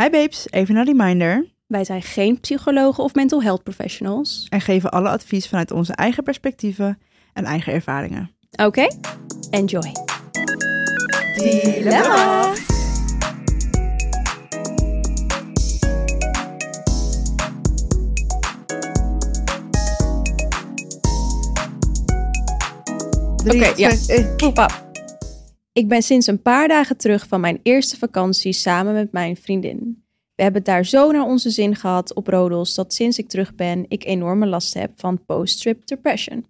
Hi babes, even een reminder. Wij zijn geen psychologen of mental health professionals. En geven alle advies vanuit onze eigen perspectieven en eigen ervaringen. Oké? Enjoy. Dilemma. Oké, ja. Pap. Ik ben sinds een paar dagen terug van mijn eerste vakantie samen met mijn vriendin. We hebben het daar zo naar onze zin gehad op Rodos dat sinds ik terug ben ik enorme last heb van post-trip depression.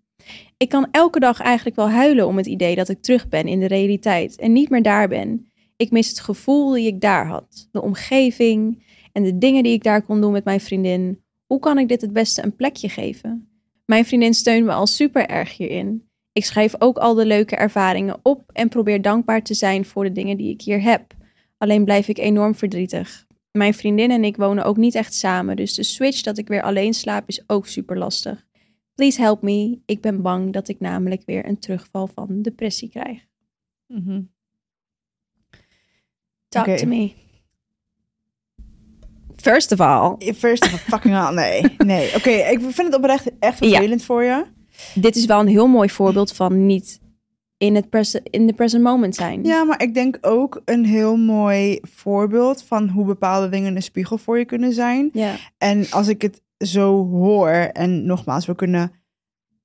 Ik kan elke dag eigenlijk wel huilen om het idee dat ik terug ben in de realiteit en niet meer daar ben. Ik mis het gevoel die ik daar had, de omgeving en de dingen die ik daar kon doen met mijn vriendin. Hoe kan ik dit het beste een plekje geven? Mijn vriendin steunt me al super erg hierin. Ik schrijf ook al de leuke ervaringen op en probeer dankbaar te zijn voor de dingen die ik hier heb. Alleen blijf ik enorm verdrietig. Mijn vriendin en ik wonen ook niet echt samen, dus de switch dat ik weer alleen slaap is ook super lastig. Please help me. Ik ben bang dat ik namelijk weer een terugval van depressie krijg. Mhm. Talk to me. First of all, First of all, fucking all, nee. Nee, oké, ik vind het oprecht echt vervelend voor je. Dit is wel een heel mooi voorbeeld van niet in het in the present moment zijn. Ja, maar ik denk ook een heel mooi voorbeeld van hoe bepaalde dingen een spiegel voor je kunnen zijn. Ja. En als ik het zo hoor, en nogmaals, we kunnen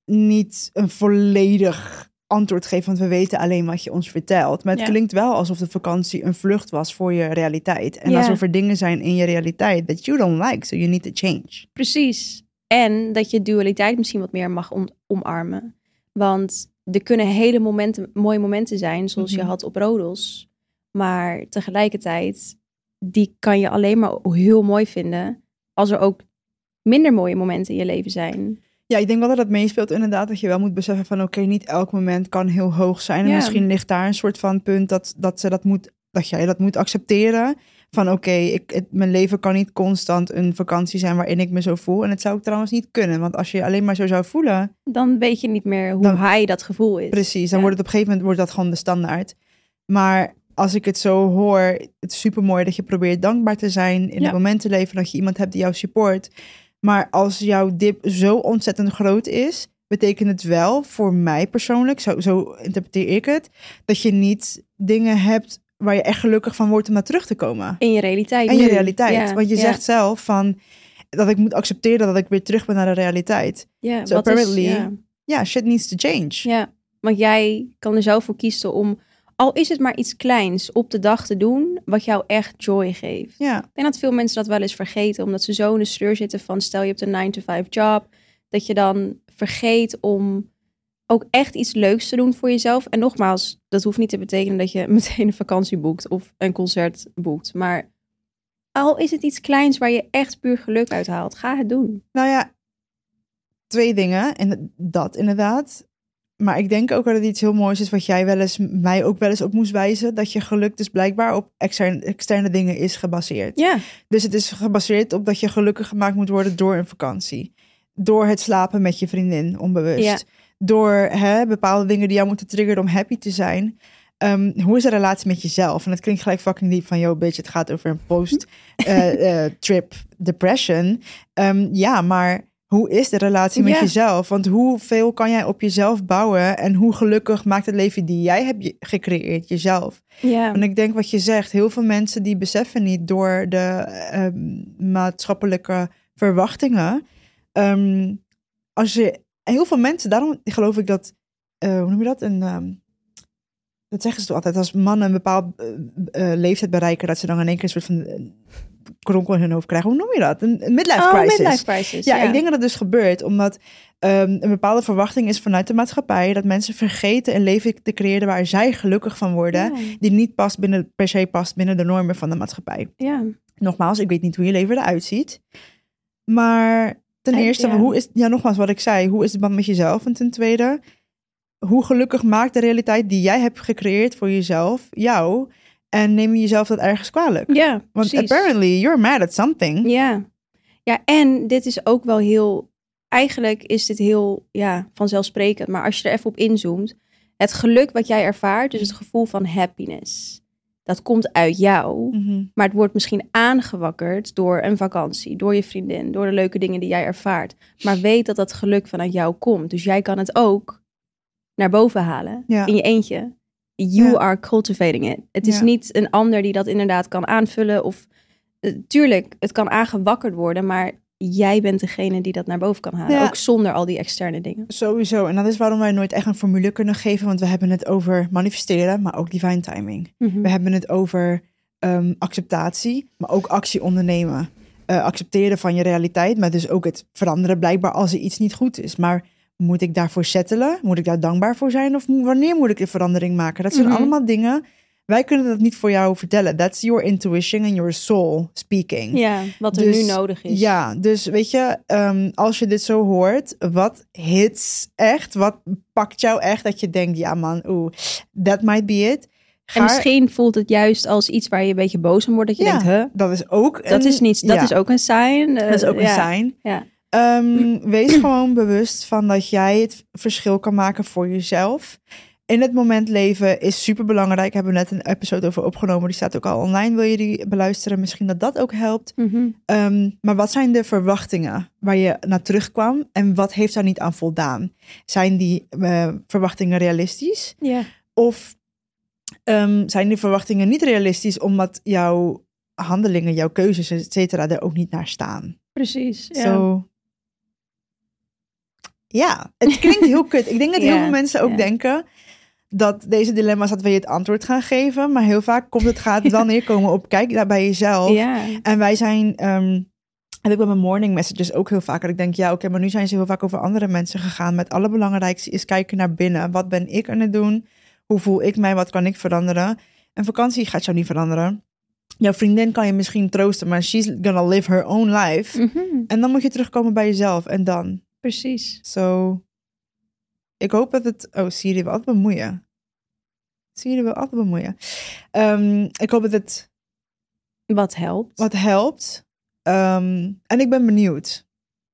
niet een volledig antwoord geven, want we weten alleen wat je ons vertelt. Maar het Ja. klinkt wel alsof de vakantie een vlucht was voor je realiteit. En Ja. alsof er dingen zijn in je realiteit that you don't like, so you need to change. Precies. En dat je dualiteit misschien wat meer mag om- omarmen. Want er kunnen hele momenten, mooie momenten zijn, zoals je Mhm. had op Rodos. Maar tegelijkertijd, die kan je alleen maar heel mooi vinden als er ook minder mooie momenten in je leven zijn. Ja, ik denk wel dat het meespeelt inderdaad. Dat je wel moet beseffen van oké, niet elk moment kan heel hoog zijn. En Ja. misschien ligt daar een soort van punt dat, dat, ze dat, moet, dat jij dat moet accepteren. Van oké, ik het- mijn leven kan niet constant een vakantie zijn waarin ik me zo voel. En het zou ook trouwens niet kunnen. Want als je je alleen maar zo zou voelen, Dan weet je niet meer hoe Dan- high dat gevoel is. precies, dan Ja. wordt het op een gegeven moment wordt dat gewoon de standaard. Maar als ik het zo hoor, het is super mooi dat je probeert dankbaar te zijn in Ja. het moment te leven dat je iemand hebt die jou support. Maar als jouw dip zo ontzettend groot is, betekent het wel voor mij persoonlijk, zo, zo interpreteer ik het, dat je niet dingen hebt waar je echt gelukkig van wordt om naar terug te komen. In je realiteit. En je realiteit. Ja, Want je ja, zegt zelf van dat ik moet accepteren dat ik weer terug ben naar de realiteit. ja, so wat is- apparently- ja. Ja, shit needs to change. Ja, want jij kan er zo voor kiezen om, al is het maar iets kleins, op de dag te doen wat jou echt joy geeft. Ja, Ik denk dat veel mensen dat wel eens vergeten, omdat ze zo in de sleur zitten van stel je hebt een 9-to-5 job, dat je dan vergeet om ook echt iets leuks te doen voor jezelf. En nogmaals, dat hoeft niet te betekenen dat je meteen een vakantie boekt of een concert boekt, maar al is het iets kleins waar je echt puur geluk uit haalt, ga het doen. Nou ja, twee dingen. En dat inderdaad. Maar ik denk ook dat het iets heel moois is wat jij wel eens, mij ook wel eens op moest wijzen. Dat je geluk dus blijkbaar op externe, externe dingen is gebaseerd. Ja, Dus het is gebaseerd op dat je gelukkig gemaakt moet worden door een vakantie. Door het slapen met je vriendin, onbewust. Ja. Door hè, bepaalde dingen die jou moeten triggeren om happy te zijn. Ehm, hoe is de relatie met jezelf? En het klinkt gelijk fucking diep van, yo bitch, het gaat over een post-trip depression. Ehm, ja, maar hoe is de relatie met jezelf? Want hoeveel kan jij op jezelf bouwen? En hoe gelukkig maakt het leven die jij hebt gecreëerd, jezelf? ja. En ik denk wat je zegt, heel veel mensen die beseffen niet door de ehm, maatschappelijke verwachtingen. als je, en heel veel mensen, daarom geloof ik dat, eh, hoe noem je dat? Een, ehm, dat zeggen ze toch altijd, als mannen een bepaald eh, eh, leeftijd bereiken, dat ze dan in één keer een soort van kronkel in hun hoofd krijgen. Hoe noem je dat? Een, een midlife Oh, crisis. midlife crisis. Ja, ik denk dat het dus gebeurt omdat ehm, een bepaalde verwachting is vanuit de maatschappij dat mensen vergeten een leven te creëren waar zij gelukkig van worden, Ja. die niet past binnen, per se past binnen de normen van de maatschappij. Ja. Nogmaals, ik weet niet hoe je leven eruit ziet, maar ten En- eerste, ja. hoe is, ja, nogmaals wat ik zei, hoe is de band met jezelf? En ten tweede, hoe gelukkig maakt de realiteit die jij hebt gecreëerd voor jezelf jou en neem je jezelf dat ergens kwalijk? Ja, Want precies. apparently you're mad at something. Ja. ja, en dit is ook wel heel... Eigenlijk is dit heel ja, vanzelfsprekend. Maar als je er even op inzoomt... Het geluk wat jij ervaart, dus het gevoel van happiness... Dat komt uit jou. Mhm. Maar het wordt misschien aangewakkerd door een vakantie, door je vriendin, door de leuke dingen die jij ervaart. Maar weet dat dat geluk vanuit jou komt. Dus jij kan het ook naar boven halen Ja. in je eentje. You Ja. are cultivating it. Het is Ja. niet een ander die dat inderdaad kan aanvullen. Of eh, tuurlijk, het kan aangewakkerd worden, maar jij bent degene die dat naar boven kan halen. Ja. Ook zonder al die externe dingen. Sowieso. En dat is waarom wij nooit echt een formule kunnen geven. Want we hebben het over manifesteren, maar ook divine timing. Mhm. We hebben het over ehm, acceptatie, maar ook actie ondernemen. Eh, accepteren van je realiteit, maar dus ook het veranderen blijkbaar als er iets niet goed is. Maar moet ik daarvoor settelen? Moet ik daar dankbaar voor zijn? Of wanneer moet ik de verandering maken? Dat zijn Mhm. allemaal dingen. Wij kunnen dat niet voor jou vertellen. That's your intuition and your soul speaking. Ja, wat er Dus, nu nodig is. Ja, dus weet je, ehm, als je dit zo hoort, wat hits echt? Wat pakt jou echt dat je denkt, ja man, oeh, that might be it. Ga, En misschien voelt het juist als iets waar je een beetje boos om wordt. Dat je Ja, denkt, huh? dat is ook Dat een- is niet, dat ja, is ook een sign. dat is ook een ja. sign. Ja. Ehm, wees gewoon bewust van dat jij het verschil kan maken voor jezelf. In het moment leven is super belangrijk. Hebben we net een episode over opgenomen. Die staat ook al online. Wil je die beluisteren? Misschien dat dat ook helpt. Mhm. Ehm, maar wat zijn de verwachtingen waar je naar terugkwam en wat heeft daar niet aan voldaan? Zijn die eh, verwachtingen realistisch? ja. Of ehm, zijn die verwachtingen niet realistisch omdat jouw handelingen, jouw keuzes, et cetera, er ook niet naar staan? Precies. Ja. Zo. Ja, het klinkt heel kut. Ik denk dat heel veel mensen ook denken dat deze dilemma's dat we je het antwoord gaan geven. Maar heel vaak komt het, gaat wel neerkomen op kijk daar bij jezelf. ja. En wij zijn, ehm heb ik bij mijn morning messages ook heel vaak. Dat ik denk, ja, oké, maar nu zijn ze heel vaak over andere mensen gegaan. Met het allerbelangrijkste is kijken naar binnen. Wat ben ik aan het doen? Hoe voel ik mij? Wat kan ik veranderen? Een vakantie gaat jou niet veranderen. Jouw vriendin kan je misschien troosten, maar she's gonna live her own life. Mhm. En dan moet je terugkomen bij jezelf. En dan. Precies. So, ik hoop dat het... Oh, Siri wil altijd bemoeien. Siri wil altijd bemoeien. Ehm, ik hoop dat het Wat helpt. wat helpt. Ehm, en ik ben benieuwd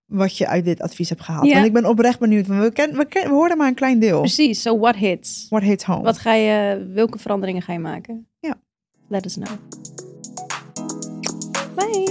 wat je uit dit advies hebt gehaald. Ja. Want ik ben oprecht benieuwd. Want we, ken, we, ken, we hoorden maar een klein deel. Precies. So what hits? What hits home? Wat ga je, welke veranderingen ga je maken? Ja. Let us know. Bye.